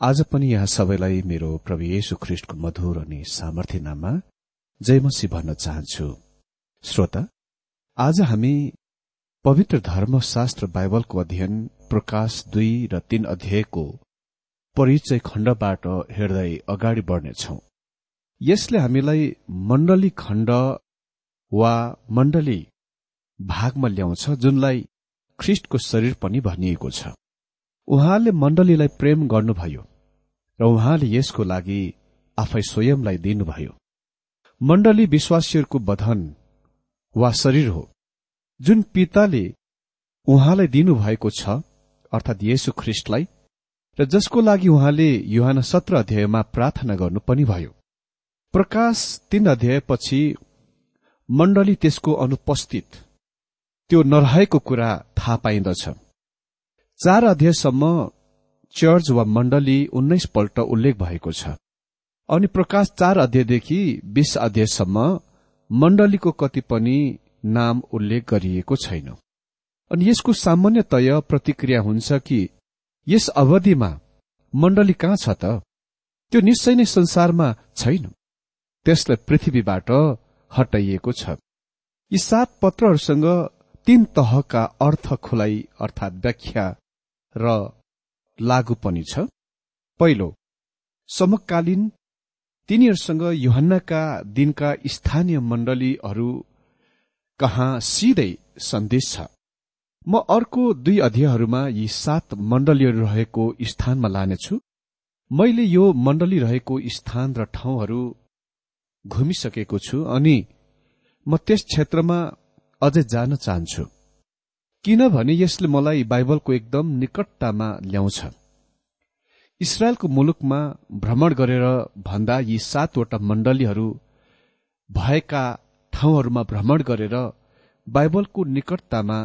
आज पनि यहाँ सबैलाई मेरो प्रभु येशु ख्रिष्टको मधुर अनि सामर्थ्य नाममा जयमसी भन्न चाहन्छु। श्रोता आज हामी पवित्र धर्मशास्त्र बाइबलको अध्ययन प्रकाश दुई र तीन अध्यायको परिचय खण्डबाट हेर्दै अगाडि बढ्नेछौ। यसले हामीलाई मण्डली खण्ड वा मण्डली भागमा ल्याउँछ जुनलाई ख्रिष्टको शरीर पनि भनिएको छ। उहाँले मण्डलीलाई प्रेम गर्नुभयो र उहाँले यसको लागि आफै स्वयंलाई दिनुभयो। मण्डली विश्वासीहरूको बधन वा शरीर हो जुन पिताले उहाँलाई दिनुभएको छ अर्थात् येशु ख्रिष्टलाई र जसको लागि उहाँले युहान सत्र अध्यायमा प्रार्थना गर्नु पनि भयो। प्रकाश तीन अध्यायपछि मण्डली त्यसको अनुपस्थित त्यो नरहेको कुरा थाहा पाइन्दछ। चार अध्यायसम्म चर्च वा मण्डली उन्नाइस पल्ट उल्लेख भएको छ। अनि प्रकाश चार अध्यायदेखि बीस अध्यायसम्म मण्डलीको कति पनि नाम उल्लेख गरिएको छैन। अनि यसको सामान्यतय प्रतिक्रिया हुन्छ कि यस अवधिमा मण्डली कहाँ छ त? त्यो निश्चय नै संसारमा छैन। त्यसलाई पृथ्वीबाट हटाइएको छ। यी सात पत्रहरूसँग तीन तहका अर्थ खुलाइ अर्थात् व्याख्या र लागू पनि छ। पहिलो समकालीन तिनीहरूसँग युहन्नाका दिनका स्थानीय मण्डलीहरू कहाँ सिधै सन्देश छ। म अर्को दुई अध्यायहरूमा यी सात मण्डलीहरू रहेको स्थानमा लानेछु। मैले यो मण्डली रहेको स्थान र ठाउँहरू घुमिसकेको छु अनि म त्यस क्षेत्रमा अझै जान चाहन्छु। किनभने यसले मलाई बाइबलको एकदम निकटतामा ल्याउँछ। इसरायलको मुलुकमा भ्रमण गरेर भन्दा यी सातवटा मण्डलीहरू भएका ठाउँहरूमा भ्रमण गरेर बाइबलको निकटतामा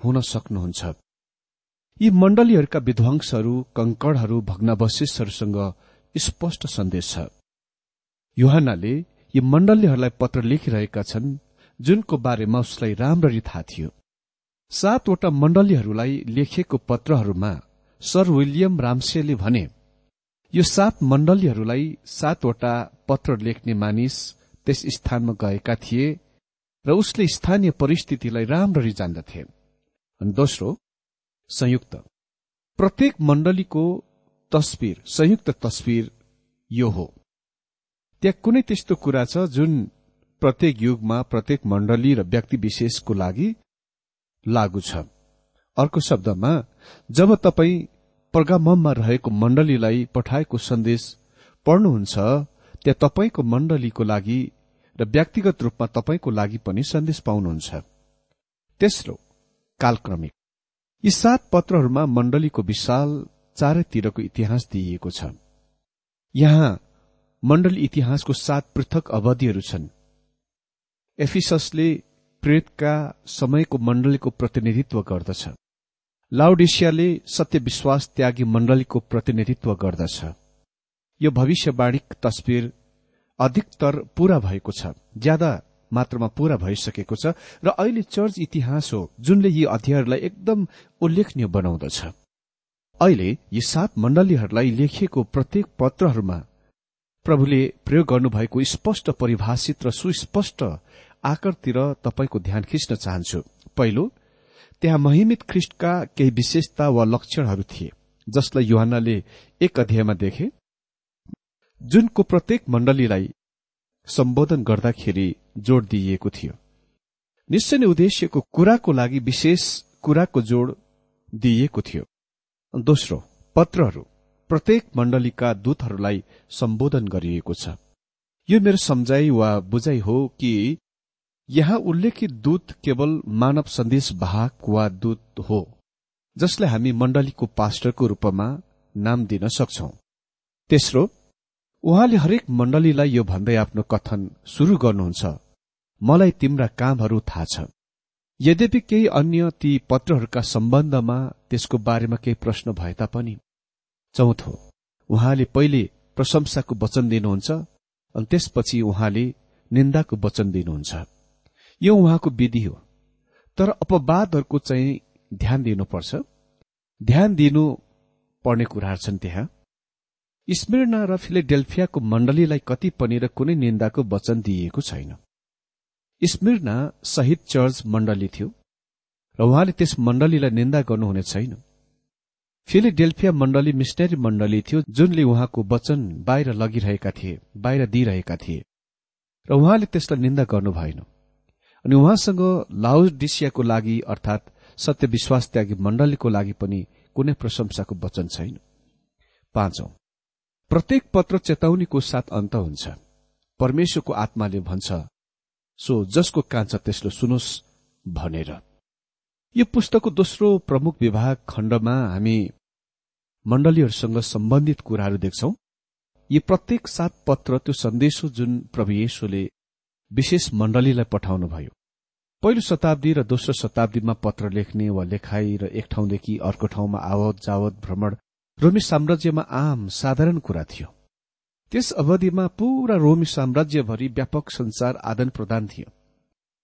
हुन सक्नुहुन्छ। यी मण्डलीहरूका विध्वंसहरू कंकडहरू भग्नावशेषहरूसँग स्पष्ट सन्देश छ। युहानाले यी मण्डलीहरूलाई पत्र लेखिरहेका छन् जुनको बारेमा उसलाई राम्ररी थाहा थियो। सातवटा मण्डलीहरूलाई लेखिएको पत्रहरूमा सर विलियम रामसेले भने यो सात मण्डलीहरूलाई सातवटा पत्र लेख्ने मानिस त्यस स्थानमा गएका थिए र उसले स्थानीय परिस्थितिलाई राम्ररी जान्दथे। अनि दोस्रो संयुक्त। प्रत्येक मण्डलीको तस्विर संयुक्त तस्विर यो हो। त्यहाँ कुनै त्यस्तो कुरा छ जुन प्रत्येक युगमा प्रत्येक मण्डली र व्यक्ति विशेषको लागि लागू छ। अर्को शब्दमा जब तपाईँ पर्गामममा रहेको मण्डलीलाई पठाएको सन्देश पढ्नुहुन्छ त्यहाँ तपाईँको मण्डलीको लागि र व्यक्तिगत रूपमा तपाईँको लागि पनि सन्देश पाउनुहुन्छ। तेस्रो कालक्रमिक। यी सात पत्रहरूमा मण्डलीको विशाल चारैतिरको इतिहास दिइएको छ। यहाँ मण्डली इतिहासको सात पृथक अवधिहरू छन्। एफिससले प्रेतका समयको मण्डलीको प्रतिनिधित्व गर्दछ। लाउडेसियाले सत्य विश्वास त्यागी मण्डलीको प्रतिनिधित्व गर्दछ। यो भविष्यवाणीक तस्विर अधिकतर पूरा भएको छ ज्यादा मात्रामा पूरा भइसकेको छ र अहिले चर्च इतिहास हो जुनले यी अध्यायहरूलाई एकदम उल्लेखनीय बनाउँदछ। अहिले यी सात मण्डलीहरूलाई लेखिएको प्रत्येक पत्रहरूमा प्रभुले प्रयोग गर्नुभएको स्पष्ट परिभाषित र सुस्पष्ट आकारतिर तपाईँको ध्यान खिच्न चाहन्छु। पहिलो त्यहाँ महिमित ख्रिष्टका केही विशेषता वा लक्षणहरू थिए जसलाई युहानले एक अध्यायमा देखे। जुनको प्रत्येक मण्डलीलाई सम्बोधन गर्दाखेरि जोड दिइएको थियो। निश्चय नै उद्देश्यको कुराको लागि विशेष कुराको जोड दिइएको थियो। दोस्रो पत्रहरू प्रत्येक मण्डलीका दूतहरूलाई सम्बोधन गरिएको छ। यो मेरो सम्झाइ वा बुझाइ हो कि यहाँ उल्लेखित दूत केवल मानव सन्देश वाहक वा दूत हो जसलाई हामी मण्डलीको पास्टरको रूपमा नाम दिन सक्छौ। तेस्रो उहाँले हरेक मण्डलीलाई यो भन्दै आफ्नो कथन शुरू गर्नुहुन्छ। मलाई तिम्रा कामहरू थाहा छ। यद्यपि केही अन्य ती पत्रहरूका सम्बन्धमा त्यसको बारेमा केही प्रश्न भए तापनि चौथो उहाँले पहिले प्रशंसाको वचन दिनुहुन्छ अनि त्यसपछि उहाँले निन्दाको वचन दिनुहुन्छ। यो उहाँको विधि हो। तर अपवादहरूको चाहिँ ध्यान दिनुपर्छ। ध्यान दिनु पर्ने कुराहरू छन् त्यहाँ। स्मिर्ना र फिलेडेल्फियाको मण्डलीलाई कति पनि र कुनै निन्दाको वचन दिइएको छैन। स्मिर्ना शहीद चर्च मण्डली थियो र उहाँले त्यस मण्डलीलाई निन्दा गर्नुहुने छैन। फिलिडेल्फिया मण्डली मिसनरी मण्डली थियो जुनले उहाँको वचन बाहिर लगिरहेका थिए बाहिर दिइरहेका थिए। र उहाँले त्यसलाई निन्दा गर्नु भएन अनि उहाँसँग लाउडिसियाको लागि अर्थात सत्य विश्वास त्यागी मण्डलीको लागि पनि कुनै प्रशंसाको वचन छैन। पाँचौं। प्रत्येक पत्र चेतावनीको साथ अन्त हुन्छ। परमेश्वरको आत्माले भन्छ सो जसको कान्छ त्यसले सुनोस् भनेर। यो पुस्तकको दोस्रो प्रमुख विभाग खण्डमा हामी मण्डलीहरूसँग सम्बन्धित कुराहरू देख्छौं। यी प्रत्येक सात पत्र त्यो सन्देश हो जुन प्रभु येशुले विशेष मण्डलीलाई पठाउनुभयो। पहिलो शताब्दी र दोस्रो शताब्दीमा पत्र लेख्ने वा लेखाई र एक ठाउँदेखि अर्को ठाउँमा आवत जावत भ्रमण रोमी साम्राज्यमा आम साधारण कुरा थियो। त्यस अवधिमा पूरा रोमी साम्राज्यभरि व्यापक संचार आदान प्रदान थियो।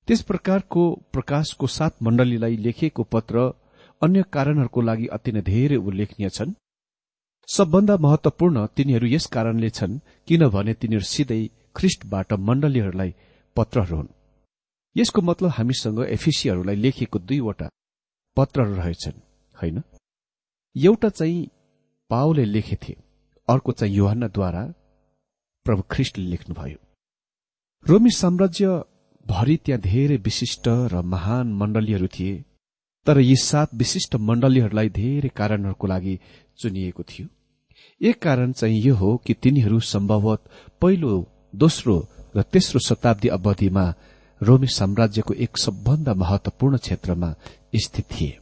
त्यस प्रकारको प्रकाशको सात मण्डलीलाई लेखिएको पत्र अन्य कारणहरूको लागि अति नै धेरै उल्लेखनीय छन्। सबभन्दा महत्वपूर्ण तिनीहरू यस कारणले छन् किनभने तिनीहरू सिधै ख्रिष्टबाट मण्डलीहरूलाई पत्रहरू हुन्। यसको मतलब हामीसँग एफिसीहरूलाई लेखिएको दुईवटा पत्रहरू रहेछन् होइन? एउटा चाहिँ पाओले लेखेथे अर्को चाहिँ युहानद्वारा प्रभु ख्रिष्टले लेख्नुभयो। रोमी साम्राज्य भरि त्यहाँ धेरै विशिष्ट र महान मण्डलीहरू थिए तर यी सात विशिष्ट मण्डलीहरूलाई धेरै कारणहरूको लागि चुनिएको थियो। एक कारण चाहिँ यो हो कि तिनीहरू सम्भवत पहिलो दोस्रो र तेस्रो शताब्दी अवधिमा रोमी साम्राज्यको एक सबभन्दा महत्वपूर्ण क्षेत्रमा स्थित थिए।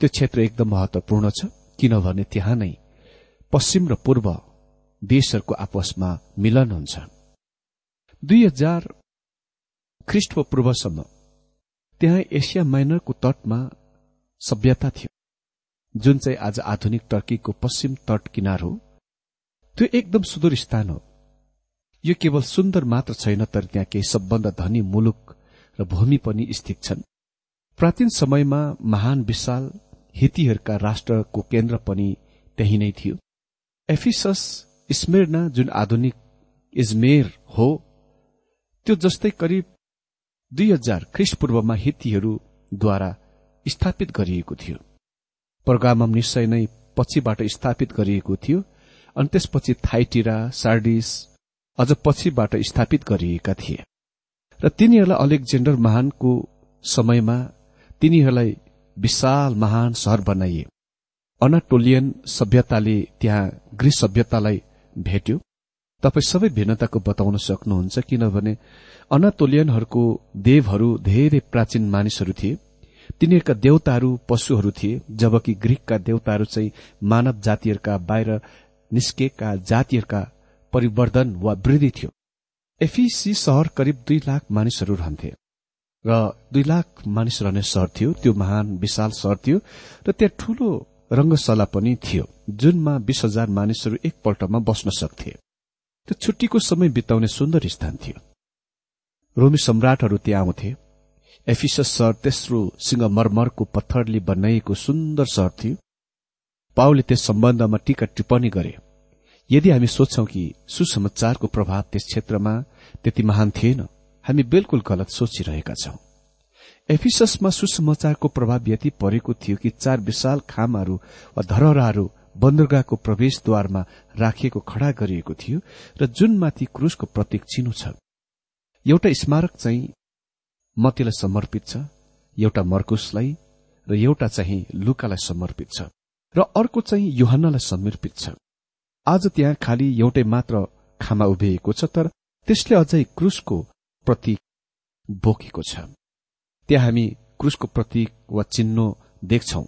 त्यो क्षेत्र एकदम महत्वपूर्ण छ किनभने त्यहाँ नै पश्चिम र पूर्व देशहरूको आपसमा मिलन हुन्छ। दुई हजार ख्रिष्ट पूर्वसम्म त्यहाँ एसिया माइनरको तटमा सभ्यता थियो। जुन चाहिँ आज आधुनिक टर्कीको पश्चिम तट किनार हो त्यो एकदम सुदूर स्थान हो। यो केवल सुन्दर मात्र छैन तर त्यहाँ केही सबभन्दा धनी मुलुक र भूमि पनि स्थित छन्। प्राचीन समयमा महान विशाल हितीहरूका राष्ट्रको केन्द्र पनि त्यही नै थियो। एफिसस स्मेर्ना जुन आधुनिक इजमेर हो त्यो जस्तै करिब दुई हजार ख्रिस्टपूर्वमा हितीहरूद्वारा स्थापित गरिएको थियो। पर्गामम निश्चय नै पछिबाट स्थापित गरिएको थियो अनि त्यसपछि थाइटिरा सार्डिस अझ पछिबाट स्थापित गरिएका थिए। र तिनीहरूलाई अलेक्जेन्डर महानको समयमा तिनीहरूलाई विशाल महान सहर बनाइए। अनाटोलियन सभ्यताले त्यहाँ ग्रिस सभ्यतालाई भेट्यो। तपाईँ सबै भिन्नताको बताउन सक्नुहुन्छ किनभने अनातोलियनहरूको देवहरू धेरै प्राचीन मानिसहरू थिए। तिनीहरूका देवताहरू पशुहरू थिए जबकि ग्रीकका देवताहरू चाहिँ मानव जातिहरूका बाहिर निस्केका जातिहरूका परिवर्धन वा वृद्धि थियो। एफिसी सहर करिब दुई लाख मानिसहरू रहन्थे र दुई लाख मानिस रहने सहर थियो त्यो महान विशाल सहर थियो र त्यहाँ ठूलो रंगशाला पनि थियो जुनमा बीस हजार मानिसहरू एकपल्टमा बस्न सक्थे। त्यो छुट्टीको समय बिताउने सुन्दर स्थान थियो। रोमी सम्राटहरू त्यहाँ आउँथे। एफिसस सहर तेस्रो सिंहमरमरको पत्थरले बनाइएको सुन्दर सहर थियो। पाउले त्यस सम्बन्धमा टीका टिप्पणी गरे। यदि हामी सोच्छौं कि सुसमाचारको प्रभाव त्यस क्षेत्रमा त्यति महान थिएन हामी बिल्कुल गलत सोचिरहेका छौं। एफिससमा सुसमाचारको प्रभाव यति परेको थियो कि चार विशाल खामहरू वा धरहराहरू बन्दरगाहको प्रवेशद्वारमा राखिएको खड़ा गरिएको थियो र जुनमाथि क्रुसको प्रतीक चिनो छ। एउटा स्मारक चाहिँ मतीलाई समर्पित छ एउटा मर्कुसलाई र एउटा चाहिँ लुकालाई समर्पित छ र अर्को चाहिँ युहन्नालाई समर्पित छ। आज त्यहाँ खालि एउटै मात्र खामा उभिएको छ तर त्यसले अझै क्रुसको प्रतीक बोकेको छ। त्यहाँ हामी क्रुसको प्रतीक वा चिन्ह देख्छौ।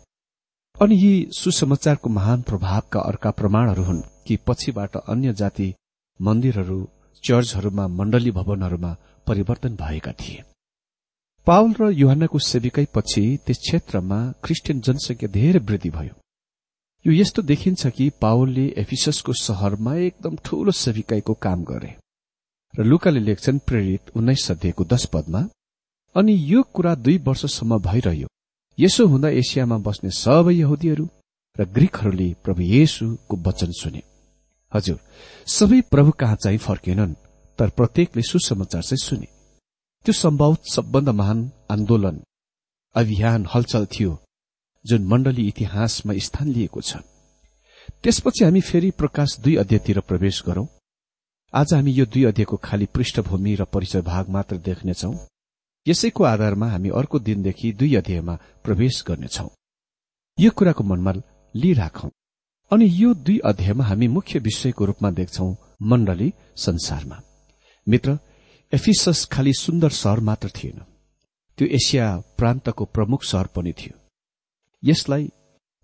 अनि यी सुसमाचारको महान प्रभावका अर्का प्रमाणहरू हुन् कि पछिबाट अन्य जाति मन्दिरहरू चर्चहरूमा मण्डली भवनहरूमा परिवर्तन भएका थिए। पावल र युहन्नाको सेविकै पछि त्यस क्षेत्रमा क्रिस्चियन जनसंख्या धेरै वृद्धि भयो। यो यस्तो देखिन्छ कि पावलले एफिससको शहरमा एकदम ठूलो सेविकाईको काम गरे र लुकाले लेख्छन् प्रेरित उन्नाइस सध्यको दश पदमा अनि यो कुरा दुई वर्षसम्म भइरह्यो। यसो हुँदा एसियामा बस्ने सबै यहुदीहरू र ग्रीकहरूले प्रभु येशुको वचन सुने। हजुर सबै प्रभु कहाँ चाहिँ फर्केनन् तर प्रत्येकले सुसमाचार चाहिँ सुने। त्यो सम्भव सबभन्दा महान आन्दोलन अभियान हलचल थियो। जुन मण्डली इतिहासमा स्थान लिएको छ। त्यसपछि हामी फेरि प्रकाश दुई अध्यायतिर प्रवेश गरौं। आज हामी यो दुई अध्यायको खाली पृष्ठभूमि र परिचय भाग मात्र देख्नेछौ। यसैको आधारमा हामी अर्को दिनदेखि दुई अध्यायमा प्रवेश गर्नेछौ। यो कुराको मनमा लिइराखौं। अनि यो दुई अध्यायमा हामी मुख्य विषयको रूपमा देख्छौ मण्डली संसारमा। मित्र एफिसस खालि सुन्दर सहर मात्र थिएन। त्यो एसिया प्रान्तको प्रमुख सहर पनि थियो। यसलाई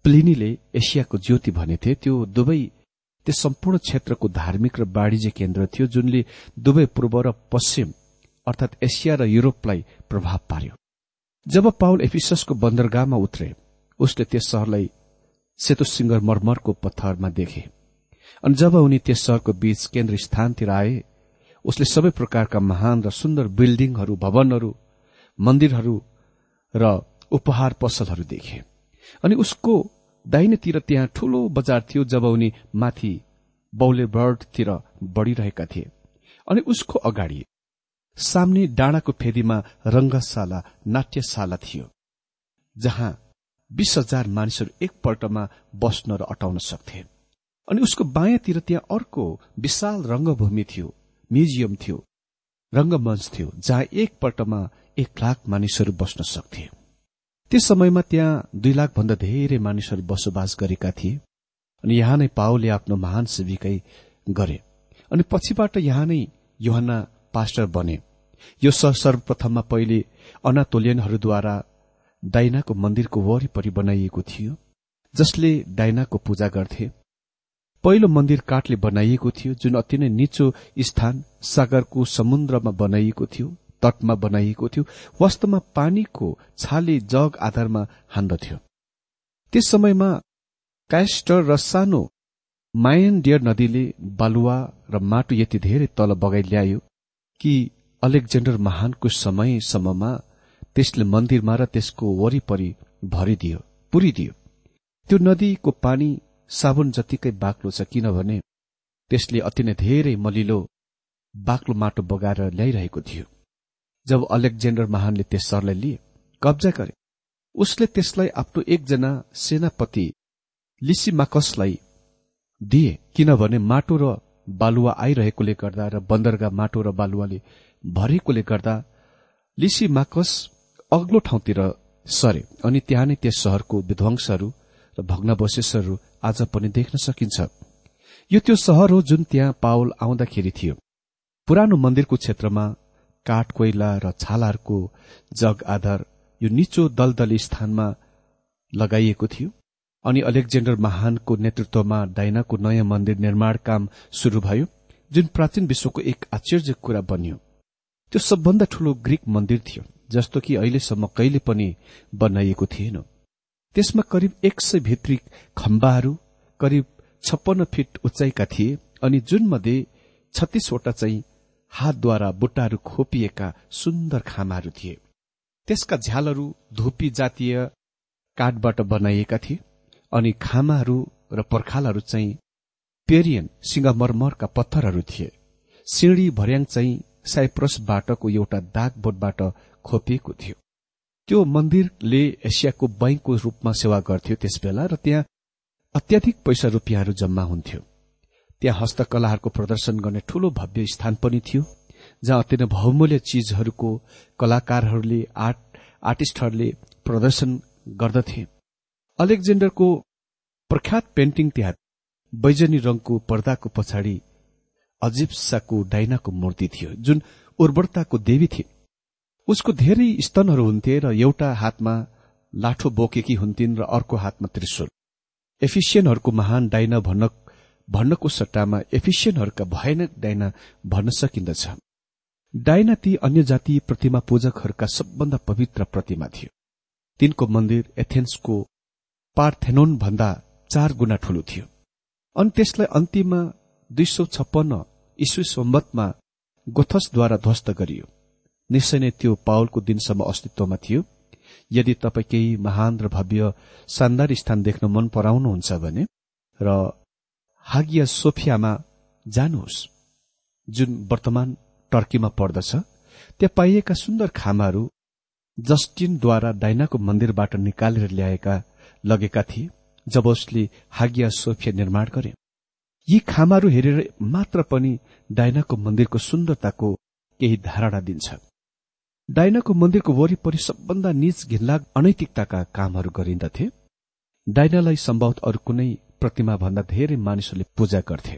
प्लिनीले एसियाको ज्योति भनेथे। त्यो दुवै त्यस सम्पूर्ण क्षेत्रको धार्मिक र वाणिज्य केन्द्र थियो जुनले दुवै पूर्व र पश्चिम अर्थात एसिया र युरोपलाई प्रभाव पार्यो। जब पाउल एफिससको बन्दरगाहमा उत्रे उसले त्यस सहरलाई सेतो सिंगर मरमरको पत्थरमा देखे। अनि जब उनी त्यस सहरको बीच केन्द्र स्थानतिर आए उसले सबै प्रकारका महान र सुन्दर बिल्डिङहरू भवनहरू मन्दिरहरू र उपहार पसलहरू देखे। अनि उसको दाहिनेतिर त्यहाँ ठूलो बजार थियो जब उनी माथि बौले बर्डतिर बढ़िरहेका थिए। अनि उसको अगाडि सामने डाँडाको फेदीमा रंगशाला नाट्यशाला थियो जहाँ बीस हजार मानिसहरू एकपल्टमा बस्न र अटाउन सक्थे। अनि उसको बायाँतिर त्यहाँ अर्को विशाल रंगभूमि थियो म्युजियम थियो रंगमञ्च थियो जहाँ एकपल्टमा एक लाख मानिसहरू बस्न सक्थे। त्यस समयमा त्यहाँ दुई लाख भन्दा धेरै मानिसहरू बसोबास गरेका थिए अनि यहाँ नै पाओले आफ्नो महान सेविकै गरे। अनि पछिबाट यहाँ नै योहन्ना पास्टर बने। यो सर्वप्रथममा पहिले अनातोलियनहरूद्वारा डाइनाको मन्दिरको वरिपरि बनाइएको थियो जसले डाइनाको पूजा गर्थे। पहिलो मन्दिर काठले बनाइएको थियो जुन अति नै निचो स्थान सागरको समुद्रमा बनाइएको थियो। तटमा बनाइएको थियो। वास्तवमा पानीको छाले जग आधारमा हान्दथ्यो त्यस समयमा कास्टर र सानो मायन डियर नदीले बालुवा र माटो यति धेरै तल बगाइ ल्यायो कि अलेक्जेन्डर महानको समयसम्ममा त्यसले मन्दिरमा र त्यसको वरिपरि भरिदियो पुरिदियो। त्यो नदीको पानी साबुन जतिकै बाक्लो छ किनभने त्यसले अति नै धेरै मलिलो बाक्लो माटो बगाएर ल्याइरहेको थियो। जब अलेक्जेन्डर महानले त्यस सहरलाई लिए कब्जा गरे। उसले त्यसलाई आफ्नो एकजना सेनापति लिसिमाकसलाई दिए किनभने माटो र बालुवा आइरहेकोले गर्दा र बन्दरगाह माटो र बालुवाले भरेकोले गर्दा लिसिमाकस अग्लो ठाउँतिर सरे अनि त्यहाँ नै त्यस सहरको विध्वंसहरू र भग्नावशेषहरू आज पनि देख्न सकिन्छ। यो त्यो सहर हो जुन त्यहाँ पावल आउँदाखेरि थियो। पुरानो मन्दिरको क्षेत्रमा काठ कोइला र छालाहरूको जग आधार यो निचो दलदली स्थानमा लगाइएको थियो। अनि अलेक्जेन्डर महानको नेतृत्वमा डाइनाको नयाँ मन्दिर निर्माण काम शुरू भयो जुन प्राचीन विश्वको एक आश्चर्य कुरा बन्यो। त्यो सबभन्दा ठूलो ग्रीक मन्दिर थियो जस्तो कि अहिलेसम्म कहिले पनि बनाइएको थिएन। त्यसमा करिब एक सय भित्री खम्बाहरू करिब छप्पन्न फिट उचाइका थिए अनि जुन मध्ये छत्तीसवटा चाहिँ हातद्वारा बुट्टाहरू खोपिएका सुन्दर खामाहरू थिए। त्यसका झ्यालहरू धुपी जातीय काठबाट बनाइएका थिए अनि खामाहरू र पर्खालहरू चाहिँ पेरियन सिंगमरमरका पत्थरहरू थिए। सिँढी भर्याङ चाहिँ साइप्रस बाटको एउटा दाग बोटबाट खोपिएको थियो। त्यो मन्दिरले एसियाको बैंकको रूपमा सेवा गर्थ्यो त्यसबेला र त्यहाँ अत्याधिक पैसा रुपियाँहरू जम्मा हुन्थ्यो। त्यहाँ हस्तकलाहरूको प्रदर्शन गर्ने ठूलो भव्य स्थान पनि थियो जहाँ अति नै बहुमूल्य चीजहरूको कलाकारहरूले आर्ट आर्टिस्टहरूले प्रदर्शन गर्दथे। अलेक्जेन्डरको प्रख्यात पेन्टिङ त्यहाँ बैजनी रंगको पर्दाको पछाडि अजिप्साको डाइनाको मूर्ति थियो जुन उर्वरताको देवी थिए। उसको धेरै स्तनहरू हुन्थे र एउटा हातमा लाठो बोकेकी हुन्थिन् र अर्को हातमा त्रिशूल। एफिसियनहरूको महान डाइना भन्न भन्नको सट्टामा एफिसियनहरूका भयानक डाइना भन्न सकिन्दछ। डाइना ती अन्य जाति प्रतिमा पूजकहरूका सबभन्दा पवित्र प्रतिमा थियो। तिनको मन्दिर एथेन्सको पार्थेनोन भन्दा चार गुणा ठूलो थियो। अनि त्यसलाई अन्तिममा दुई सौ छप्पन्न ईस्वी सम्बतमा गोथसद्वारा ध्वस्त गरियो। निश्चय नै त्यो पावलको दिनसम्म अस्तित्वमा थियो। यदि तपाईँ केही महान र भव्य शानदार स्थान देख्न मन पराउनुहुन्छ भने र हागिया सोफियामा जानुहोस् जुन वर्तमान टर्कीमा पर्दछ। त्यहाँ पाइएका सुन्दर खामाहरू जस्टिनद्वारा डाइनाको मन्दिरबाट निकालेर ल्याएका लगेका थिए जब उसले हागिया सोफिया निर्माण गरे। यी खामाहरू हेरेर मात्र पनि डाइनाको मन्दिरको सुन्दरताको केही धारणा दिन्छ। डाइनाको मन्दिरको वरिपरि सबभन्दा निज घिनलाग अनैतिकताका कामहरू गरिन्दथे डाइनालाई सम्भवत अरू कुनै प्रतिमा भन्दा धेरै मानिसहरूले पूजा गर्थे।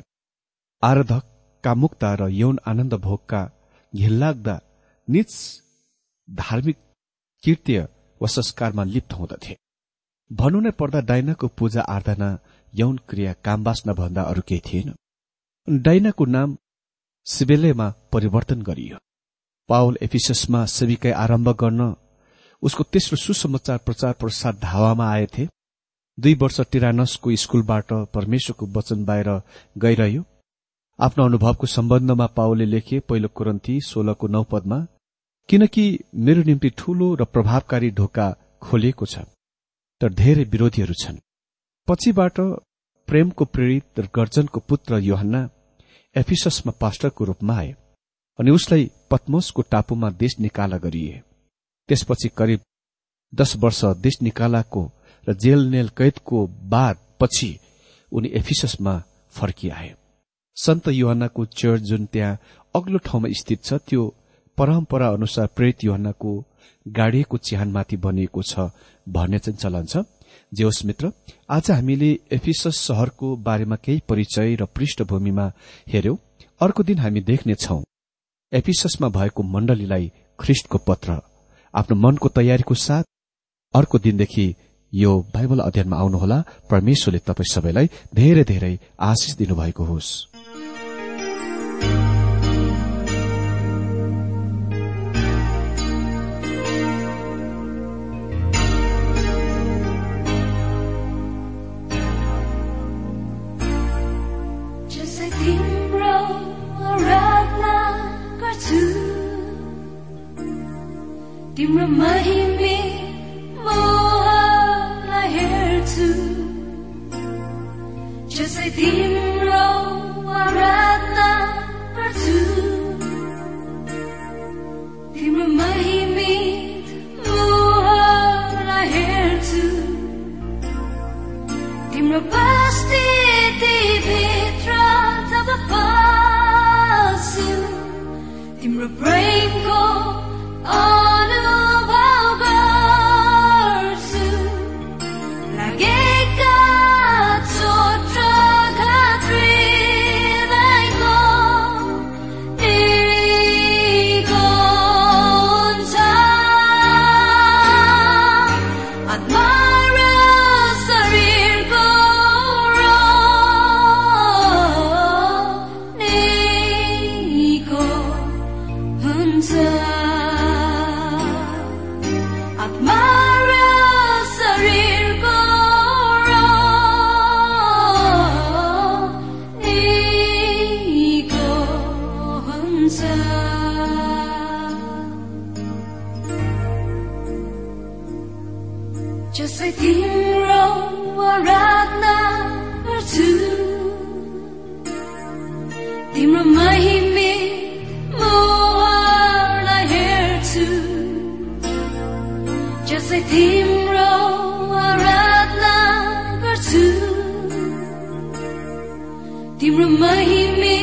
आराधक कामुकता र यौन आनन्द भोगका घिनलाग्दा निज धार्मिक कृत्य वा संस्कारमा लिप्त हुँदथे। भन्नु नै पर्दा डाइनाको पूजा आराधना यौन क्रिया काम बाँच्न भन्दा अरू केही थिएन। डाइनाको नाम सिबेलेमा परिवर्तन गरियो। पावल एफिससमा सेविकाई आरम्भ गर्न उसको तेस्रो सुसमाचार प्रचार प्रसार धावामा आएथे। दुई वर्ष टिरानसको स्कूलबाट परमेश्वरको वचन बाहिर गइरह्यो। आफ्नो अनुभवको सम्बन्धमा पावलले लेखे पहिलो कुरन्ती सोह्रको नौ पदमा किनकि मेरो निम्ति ठूलो र प्रभावकारी ढोका खोलिएको छ तर धेरै विरोधीहरू छन्। पछिबाट प्रेमको प्रेरित र गर्जनको पुत्र योहन्ना एफिससमा पास्टरको रूपमा आए अनि उसलाई पद्मोसको टापुमा देश निकाला गरिए। त्यसपछि करिब दश वर्ष देश निकालाको र जेल नेल कैदको बाद पछि उनी एफिससमा फर्किआए। सन्त युहन्नाको चर्च जुन त्यहाँ अग्लो ठाउँमा स्थित छ त्यो परम्परा अनुसार प्रेरित युहन्नाको गाडिएको चिहानमाथि बनिएको छ भन्ने चाहिँ चलन छ। जे होस् मित्र आज हामीले एफिसस शहरको बारेमा केही परिचय र पृष्ठभूमिमा हेर्यौं अर्को दिन हामी देख्नेछौ एफिससमा भएको मण्डलीलाई ख्रिष्टको पत्र। आफ्नो मनको तयारीको साथ अर्को दिनदेखि यो बाइबल अध्ययनमा आउनुहोला। परमेश्वरले तपाईँ सबैलाई धेरै धेरै आशिष दिनुभएको होस्। तिम्रो महिमे di rumah ini